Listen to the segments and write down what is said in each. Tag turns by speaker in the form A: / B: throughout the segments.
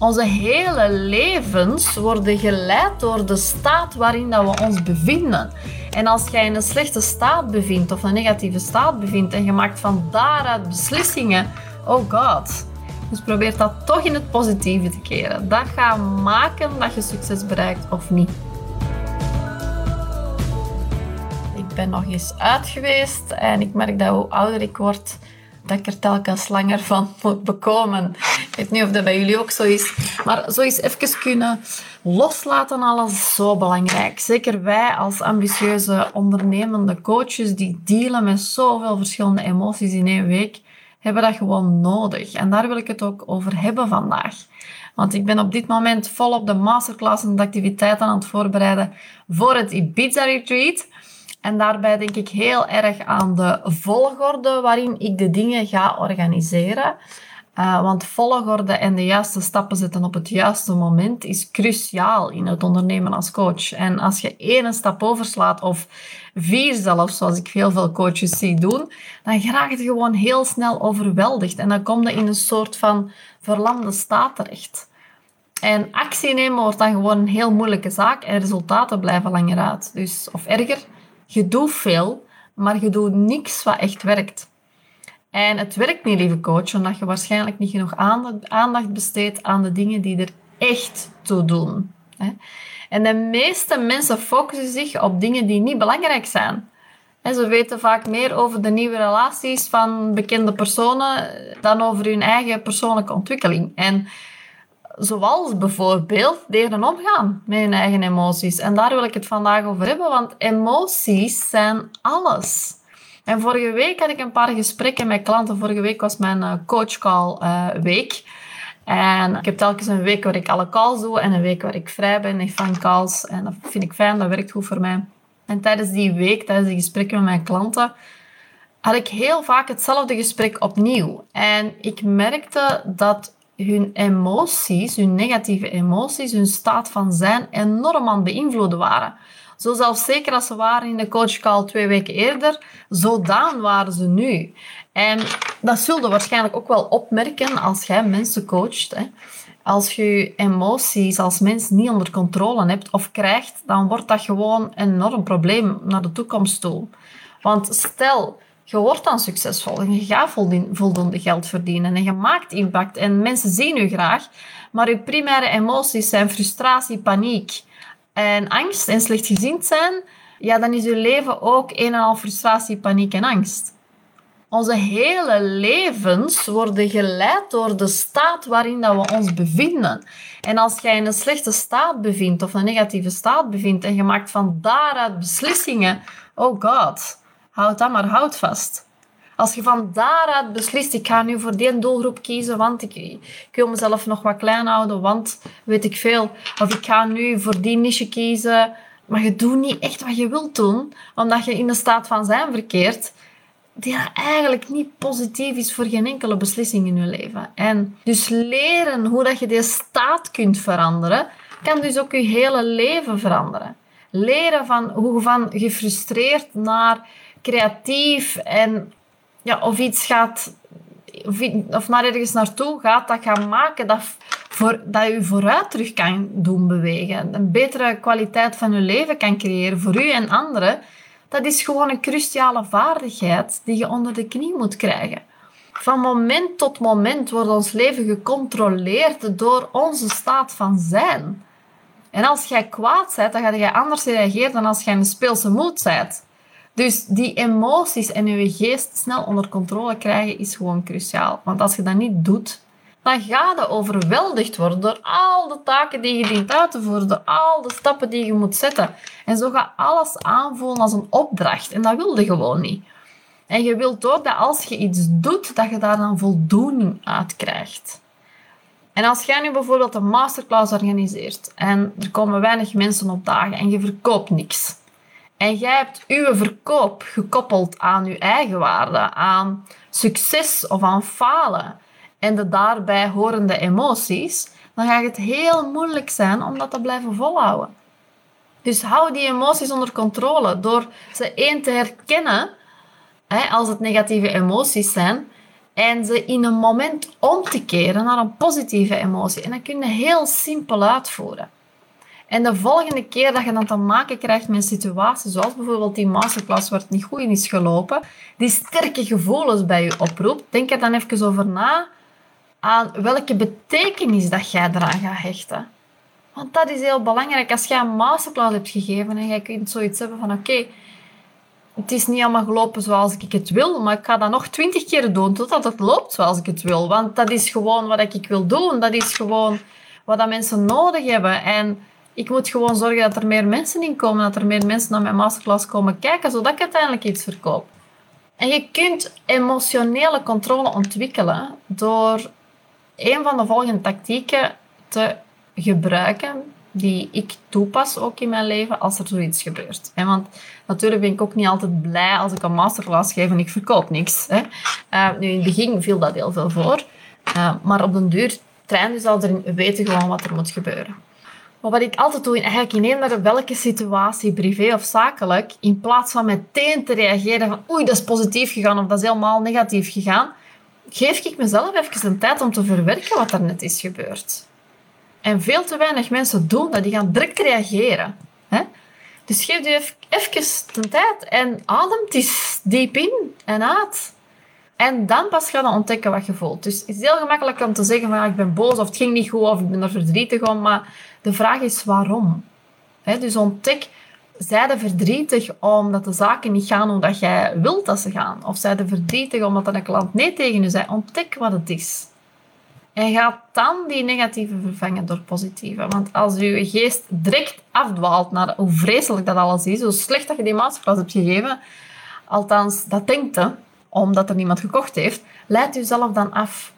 A: Onze hele levens worden geleid door de staat waarin dat we ons bevinden. En als jij in een slechte staat bevindt of een negatieve staat bevindt en je maakt van daaruit beslissingen, oh god. Dus probeer dat toch in het positieve te keren. Dat gaat maken dat je succes bereikt of niet. Ik ben nog eens uit geweest en ik merk dat hoe ouder ik word, dat ik er telkens langer van moet bekomen. Ik weet niet of dat bij jullie ook zo is. Maar zo eens even kunnen loslaten alles is zo belangrijk. Zeker wij als ambitieuze ondernemende coaches die dealen met zoveel verschillende emoties in één week, hebben dat gewoon nodig. En daar wil ik het ook over hebben vandaag. Want ik ben op dit moment volop de masterclass en de activiteiten aan het voorbereiden voor het Ibiza Retreat. En daarbij denk ik heel erg aan de volgorde waarin ik de dingen ga organiseren. Uh, want volgorde en de juiste stappen zetten op het juiste moment is cruciaal in het ondernemen als coach. En als je één stap overslaat of vier zelfs, zoals ik heel veel coaches zie doen, dan raak je gewoon heel snel overweldigd. En dan kom je in een soort van verlamde staat terecht. En actie nemen wordt dan gewoon een heel moeilijke zaak en resultaten blijven langer uit. Dus, of erger, je doet veel, maar je doet niks wat echt werkt. En het werkt niet, lieve coach, omdat je waarschijnlijk niet genoeg aandacht besteedt aan de dingen die er echt toe doen. En de meeste mensen focussen zich op dingen die niet belangrijk zijn. Ze weten vaak meer over de nieuwe relaties van bekende personen dan over hun eigen persoonlijke ontwikkeling. En zoals bijvoorbeeld leren omgaan met hun eigen emoties. En daar wil ik het vandaag over hebben, want emoties zijn alles. En vorige week had ik een paar gesprekken met klanten. Vorige week was mijn uh, coachcall uh, week. En ik heb telkens een week waar ik alle calls doe en een week waar ik vrij ben van calls. En dat vind ik fijn, dat werkt goed voor mij. En tijdens die week, tijdens die gesprekken met mijn klanten, had ik heel vaak hetzelfde gesprek opnieuw. En ik merkte dat hun emoties, hun negatieve emoties, hun staat van zijn enorm aan het beïnvloeden waren. Zo zelfzeker als ze waren in de coachcall twee weken eerder, zodan waren ze nu. En dat zul je waarschijnlijk ook wel opmerken als jij mensen coacht. Hè. Als je je emoties als mens niet onder controle hebt of krijgt, dan wordt dat gewoon een enorm probleem naar de toekomst toe. Want stel, je wordt dan succesvol en je gaat voldoende geld verdienen en je maakt impact en mensen zien je graag, maar je primaire emoties zijn frustratie, paniek en angst en slechtgezind zijn, ja, dan is je leven ook een en al frustratie, paniek en angst. Onze hele levens worden geleid door de staat waarin dat we ons bevinden. En als jij in een slechte staat bevindt of een negatieve staat bevindt en je maakt van daaruit beslissingen, oh god, houd dat maar houd vast. Als je van daaruit beslist, ik ga nu voor die doelgroep kiezen, want ik, ik, wil mezelf nog wat klein houden, want weet ik veel. Of ik ga nu voor die niche kiezen, maar je doet niet echt wat je wilt doen, omdat je in een staat van zijn verkeert, die eigenlijk niet positief is voor geen enkele beslissing in je leven. En dus leren hoe dat je die staat kunt veranderen, kan dus ook je hele leven veranderen. Leren van hoe van gefrustreerd naar creatief en ja, of iets gaat, of, of naar ergens naartoe gaat, dat gaat maken dat, voor, dat je vooruit terug kan doen bewegen. Een betere kwaliteit van je leven kan creëren voor u en anderen. Dat is gewoon een cruciale vaardigheid die je onder de knie moet krijgen. Van moment tot moment wordt ons leven gecontroleerd door onze staat van zijn. En als jij kwaad bent, dan ga je anders reageren dan als jij in een speelse moed bent. Dus die emoties en je geest snel onder controle krijgen is gewoon cruciaal. Want als je dat niet doet, dan ga je overweldigd worden door al de taken die je dient uit te voeren, door al de stappen die je moet zetten. En zo gaat alles aanvoelen als een opdracht. En dat wil je gewoon niet. En je wilt ook dat als je iets doet, dat je daar dan voldoening uit krijgt. En als jij nu bijvoorbeeld een masterclass organiseert en er komen weinig mensen op dagen en je verkoopt niks, en jij hebt uw verkoop gekoppeld aan uw eigen waarde, aan succes of aan falen en de daarbij horende emoties, dan gaat het heel moeilijk zijn om dat te blijven volhouden. Dus hou die emoties onder controle door ze één te herkennen hè, als het negatieve emoties zijn En ze in een moment om te keren naar een positieve emotie. En dat kun je heel simpel uitvoeren. En de volgende keer dat je dan te maken krijgt met situaties, zoals bijvoorbeeld die masterclass waar het niet goed in is gelopen, die sterke gevoelens bij je oproept, denk er dan even over na aan welke betekenis dat jij eraan gaat hechten. Want dat is heel belangrijk. Als jij een masterclass hebt gegeven en jij kunt zoiets hebben van oké, het is niet allemaal gelopen zoals ik het wil, maar ik ga dat nog twintig keer doen totdat het loopt zoals ik het wil. Want dat is gewoon wat ik wil doen. Dat is gewoon wat dat mensen nodig hebben. En ik moet gewoon zorgen dat er meer mensen in komen, dat er meer mensen naar mijn masterclass komen kijken, zodat ik uiteindelijk iets verkoop. En je kunt emotionele controle ontwikkelen door een van de volgende tactieken te gebruiken die ik toepas ook in mijn leven als er zoiets gebeurt. Want natuurlijk ben ik ook niet altijd blij als ik een masterclass geef en ik verkoop niks. Uh, nu, in het begin viel dat heel veel voor. Uh, maar op den duur train dus al erin weten gewoon wat er moet gebeuren. Maar wat ik altijd doe, eigenlijk in eender welke situatie, privé of zakelijk, in plaats van meteen te reageren van oei, dat is positief gegaan of dat is helemaal negatief gegaan, geef ik mezelf even een tijd om te verwerken wat er net is gebeurd. En veel te weinig mensen doen dat. Die gaan direct reageren. Hè? Dus geef je even de tijd en adem diep in en uit. En dan pas ga je ontdekken wat je voelt. Dus het is heel gemakkelijk om te zeggen van ik ben boos of het ging niet goed of ik ben er verdrietig om. Maar de vraag is waarom. dus ontdek, zij er verdrietig omdat de zaken niet gaan hoe dat jij wilt dat ze gaan? Of zij er verdrietig omdat een klant nee tegen je zei? Ontdek wat het is. En ga dan die negatieve vervangen door positieve. Want als je geest direct afdwaalt naar hoe vreselijk dat alles is, hoe slecht dat je die masterclass hebt gegeven, althans, dat denkt je, omdat er niemand gekocht heeft, leidt jezelf dan af.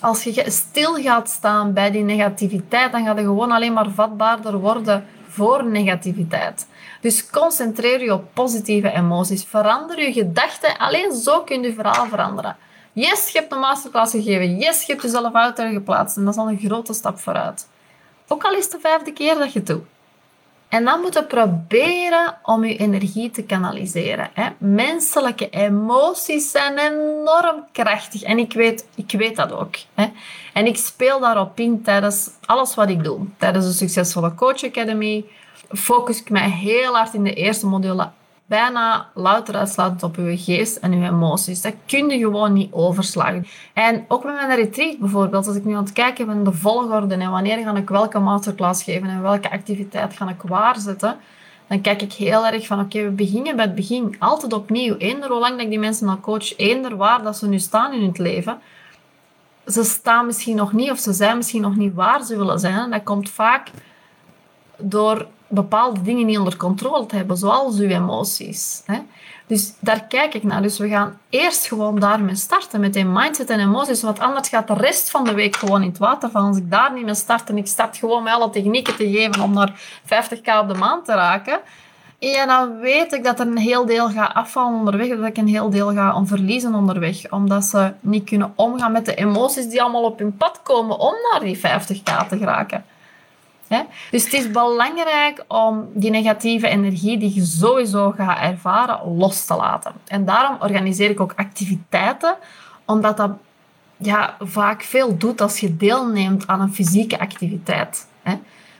A: Als je stil gaat staan bij die negativiteit, dan ga je gewoon alleen maar vatbaarder worden voor negativiteit. Dus concentreer je op positieve emoties. Verander je gedachten. Alleen zo kun je verhaal veranderen. Yes, je hebt een masterclass gegeven. Yes, je hebt jezelf uit geplaatst. En dat is al een grote stap vooruit. Ook al is het de vijfde keer dat je het doet. En dan moet je proberen om je energie te kanaliseren. Hè. Menselijke emoties zijn enorm krachtig. En ik weet, ik weet dat ook. Hè. En ik speel daarop in tijdens alles wat ik doe. Tijdens de Succesvolle Coach Academy focus ik mij heel hard in de eerste module bijna louter uitsluitend op uw geest en uw emoties. Dat kun je gewoon niet overslagen. En ook met mijn retreat bijvoorbeeld, als ik nu aan het kijken ben de volgorde en wanneer ga ik welke masterclass geven en welke activiteit ga ik waarzetten, dan kijk ik heel erg van, oké, we beginnen bij het begin. Altijd opnieuw. Eender hoe lang dat ik die mensen al coach, eender waar dat ze nu staan in hun leven, ze staan misschien nog niet of ze zijn misschien nog niet waar ze willen zijn. En dat komt vaak door bepaalde dingen niet onder controle te hebben, zoals uw emoties. Hè? Dus daar kijk ik naar. Dus we gaan eerst gewoon daarmee starten, met die mindset en emoties, want anders gaat de rest van de week gewoon in het water van Als ik daar niet mee start en ik start gewoon met alle technieken te geven om naar 50k op de maand te raken, ja, dan weet ik dat er een heel deel gaat afvallen onderweg, dat ik een heel deel ga verliezen onderweg, omdat ze niet kunnen omgaan met de emoties die allemaal op hun pad komen om naar die 50k te geraken. Dus het is belangrijk om die negatieve energie die je sowieso gaat ervaren, los te laten. En daarom organiseer ik ook activiteiten, omdat dat ja, vaak veel doet als je deelneemt aan een fysieke activiteit.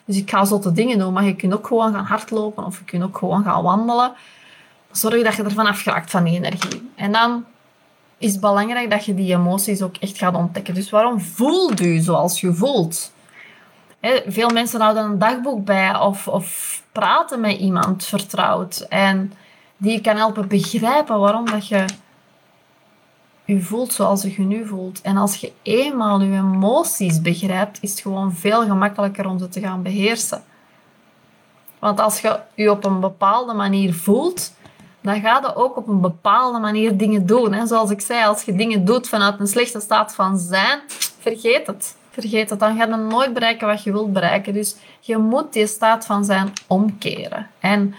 A: Dus ik ga zotte dingen doen, maar je kunt ook gewoon gaan hardlopen of je kunt ook gewoon gaan wandelen. Zorg dat je ervan afgeraakt van die energie. En dan is het belangrijk dat je die emoties ook echt gaat ontdekken. Dus waarom voelt u zoals je voelt? Veel mensen houden een dagboek bij of, of praten met iemand vertrouwd. En die kan helpen begrijpen waarom dat je je voelt zoals je je nu voelt. En als je eenmaal je emoties begrijpt, is het gewoon veel gemakkelijker om ze te gaan beheersen. Want als je je op een bepaalde manier voelt, dan ga je ook op een bepaalde manier dingen doen. Hè. Zoals ik zei, als je dingen doet vanuit een slechte staat van zijn, vergeet het vergeet dat, dan ga je nooit bereiken wat je wilt bereiken. Dus je moet die staat van zijn omkeren. En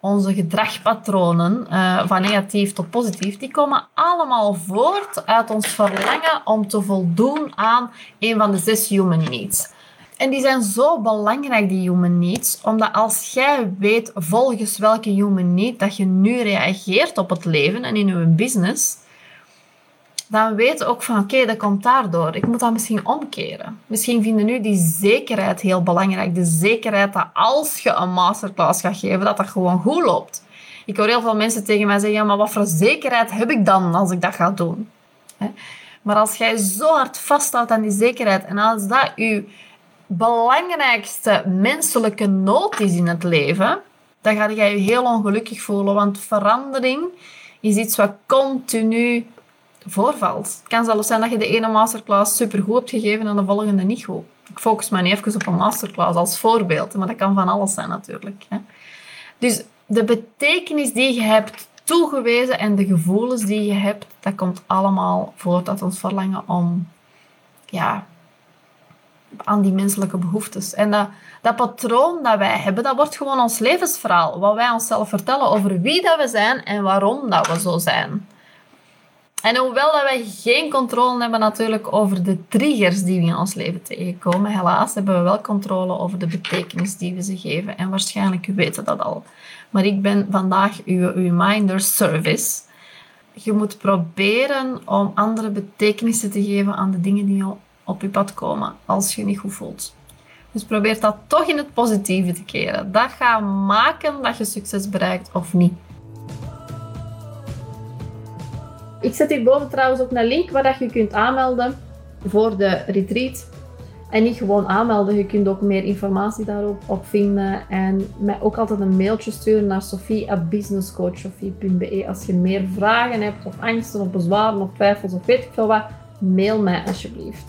A: onze gedragspatronen, uh, van negatief tot positief, die komen allemaal voort uit ons verlangen om te voldoen aan een van de zes human needs. En die zijn zo belangrijk, die human needs, omdat als jij weet volgens welke human need dat je nu reageert op het leven en in je business, dan weten ook van oké, dat komt daardoor. Ik moet dat misschien omkeren. Misschien vinden nu die zekerheid heel belangrijk. De zekerheid dat als je een masterclass gaat geven, dat dat gewoon goed loopt. Ik hoor heel veel mensen tegen mij zeggen, ja, maar wat voor zekerheid heb ik dan als ik dat ga doen? Maar als jij zo hard vasthoudt aan die zekerheid en als dat je belangrijkste menselijke nood is in het leven, dan ga je je heel ongelukkig voelen. Want verandering is iets wat continu voorvalt. Het kan zelfs zijn dat je de ene masterclass supergoed hebt gegeven en de volgende niet goed. Ik focus me niet even op een masterclass als voorbeeld, maar dat kan van alles zijn natuurlijk. Dus de betekenis die je hebt toegewezen en de gevoelens die je hebt, dat komt allemaal voort uit ons verlangen om ja, aan die menselijke behoeftes. En dat, dat patroon dat wij hebben, dat wordt gewoon ons levensverhaal. Wat wij onszelf vertellen over wie dat we zijn en waarom dat we zo zijn. En hoewel dat wij geen controle hebben natuurlijk over de triggers die we in ons leven tegenkomen, helaas hebben we wel controle over de betekenis die we ze geven. En waarschijnlijk weten dat al. Maar ik ben vandaag uw reminder service. Je moet proberen om andere betekenissen te geven aan de dingen die op je pad komen als je niet goed voelt. Dus probeer dat toch in het positieve te keren. Dat gaat maken dat je succes bereikt of niet. Ik zet hierboven trouwens ook een link waar je kunt aanmelden voor de retreat. En niet gewoon aanmelden, je kunt ook meer informatie daarop op vinden. En mij ook altijd een mailtje sturen naar sofie.businesscoachsofie.be als je meer vragen hebt, of angsten, of bezwaren, of twijfels, of weet ik veel wat. Mail mij alsjeblieft.